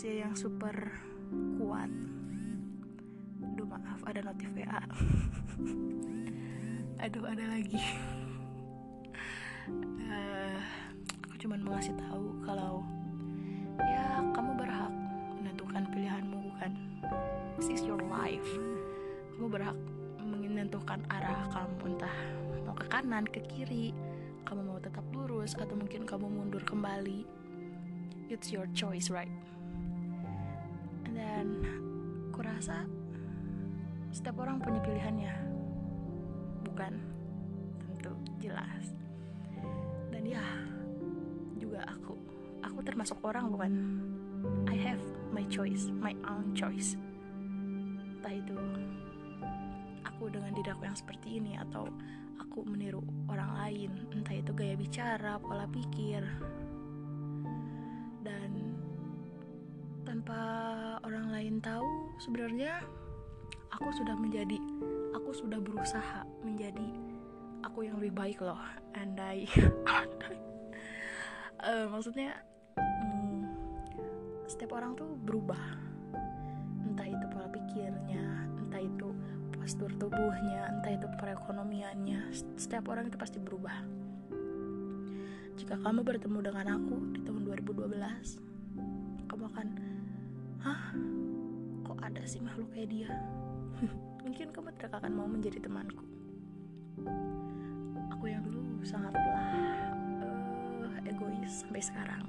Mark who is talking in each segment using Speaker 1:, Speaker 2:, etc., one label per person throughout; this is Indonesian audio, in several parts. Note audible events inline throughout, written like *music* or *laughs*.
Speaker 1: manusia yang super kuat. Aduh maaf ada notif WA *laughs* aduh ada lagi. Uh, aku cuma mau ngasih tahu kalau ya kamu berhak menentukan pilihanmu bukan? This is your life. Kamu berhak menentukan arah kamu entah mau ke kanan ke kiri kamu mau tetap lurus atau mungkin kamu mundur kembali. It's your choice right then kurasa setiap orang punya pilihannya. Bukan tentu jelas. Dan ya juga aku aku termasuk orang bukan. I have my choice my own choice. Entah itu aku dengan diri yang seperti ini atau aku meniru orang lain. Entah itu gaya bicara pola pikir. Dan tanpa orang lain tahu sebenarnya aku sudah menjadi aku sudah berusaha menjadi aku yang lebih baik loh andai uh, *laughs* maksudnya hmm, setiap orang tuh berubah. Entah itu pola pikirnya entah itu postur tubuhnya entah itu perekonomiannya setiap orang itu pasti berubah. Jika kamu bertemu dengan aku di tahun 2012 kamu akan hah? Kok ada sih makhluk kayak dia? *laughs* Mungkin kamu tidak akan mau menjadi temanku. Aku yang dulu sangatlah uh, egois sampai sekarang.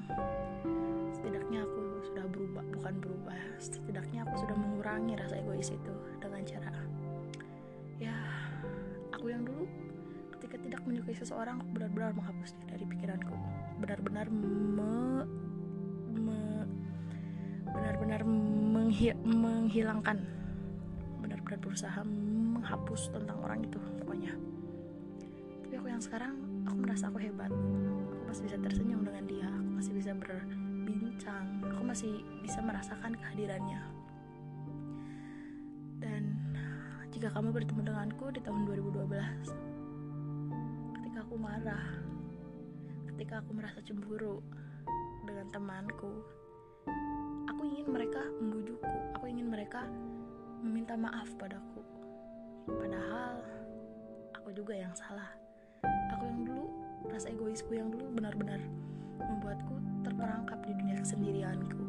Speaker 1: Setidaknya aku sudah berubah bukan berubah. Setidaknya aku sudah mengurangi rasa egois itu dengan cara ya aku yang dulu ketika tidak menyukai seseorang aku benar-benar menghapusnya dari pikiranku. Benar-benar me, me benar-benar menghi, menghilangkan benar-benar berusaha menghapus tentang orang itu pokoknya. Tapi aku yang sekarang aku merasa aku hebat. Aku masih bisa tersenyum dengan dia aku masih bisa berbincang aku masih bisa merasakan kehadirannya. Dan jika kamu bertemu denganku di tahun 2012 ketika aku marah ketika aku merasa cemburu dengan temanku ingin mereka membujukku aku ingin mereka meminta maaf padaku. Padahal aku juga yang salah. Aku yang dulu rasa egoisku yang dulu benar-benar membuatku terperangkap di dunia kesendirianku.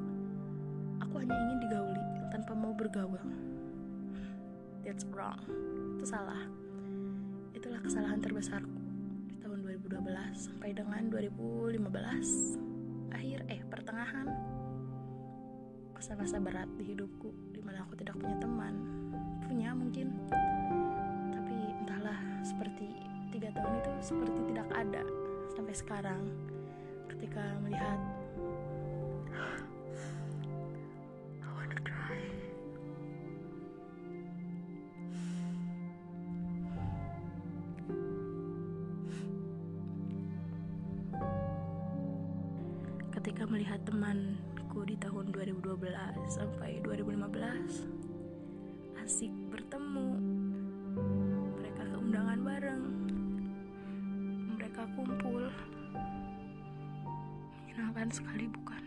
Speaker 1: Aku hanya ingin digauli tanpa mau bergaul. That's wrong. Itu salah. Itulah kesalahan terbesarku di tahun 2012 sampai dengan 2015 akhir eh pertengahan masa-masa berat di hidupku di mana aku tidak punya teman. Punya mungkin tapi entahlah seperti tiga tahun itu seperti tidak ada sampai sekarang ketika melihat. Ketika melihat teman aku di tahun 2012 sampai 2015 asik bertemu. Mereka ke undangan bareng. Mereka kumpul. Menyenangkan sekali bukan?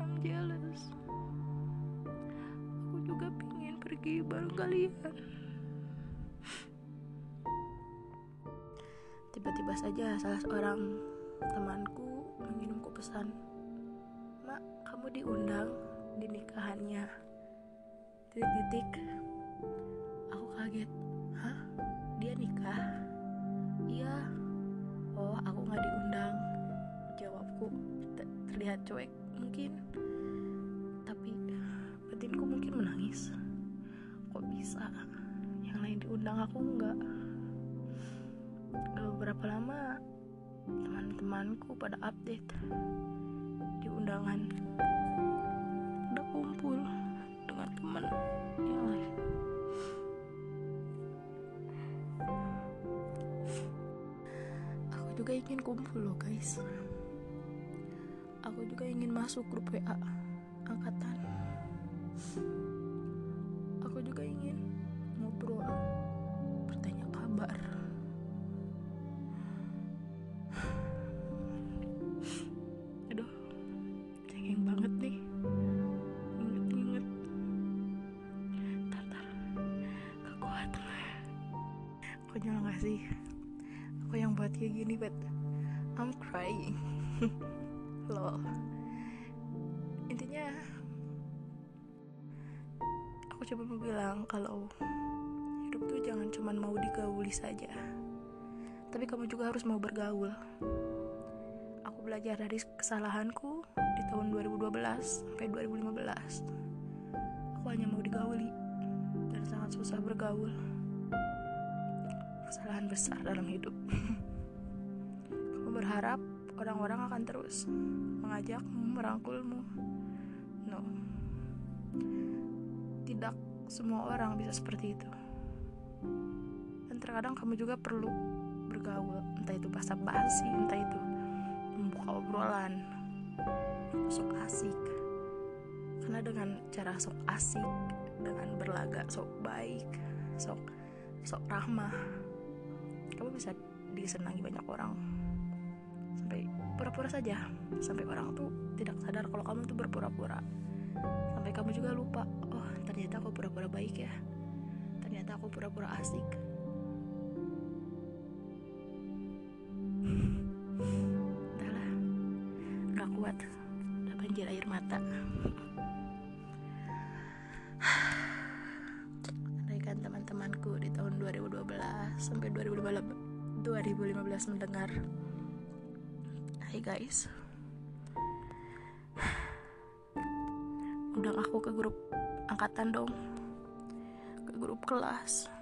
Speaker 1: I'm jealous. Aku juga pingin pergi bareng kalian. Tiba-tiba saja salah seorang temanku mengirimku pesan kamu diundang di nikahannya. Titik-titik aku kaget. Hah? Dia nikah? Iya. Oh aku nggak diundang. Jawabku terlihat cuek mungkin. Tapi batinku mungkin menangis. Kok bisa? Yang lain diundang aku nggak beberapa lama teman-temanku pada update di undangan udah kumpul dengan lain. Aku juga ingin kumpul loh guys. Aku juga ingin masuk grup WA sih? Aku yang buat kayak gini but I'm crying. *laughs* Lol. Intinya aku coba mau bilang kalau hidup tuh jangan cuman mau digauli saja. Tapi kamu juga harus mau bergaul. Aku belajar dari kesalahanku di tahun 2012 sampai 2015 aku hanya mau digauli dan sangat susah bergaul kesalahan besar dalam hidup. *laughs* Kamu berharap orang-orang akan terus mengajakmu merangkulmu. No. Tidak semua orang bisa seperti itu. Dan terkadang kamu juga perlu bergaul entah itu basa basi entah itu membuka obrolan. Sok asik. Karena dengan cara sok asik dengan berlagak sok baik sok sok ramah kamu bisa disenangi banyak orang. Sampai pura-pura saja. Sampai orang tuh tidak sadar kalau kamu tuh berpura-pura. Sampai kamu juga lupa oh ternyata aku pura-pura baik ya. Ternyata aku pura-pura asik. Entahlah. Gak kuat. Udah banjir air mata sampai 2015 2015 mendengar. Hai guys. Undang aku ke grup angkatan dong. Ke grup kelas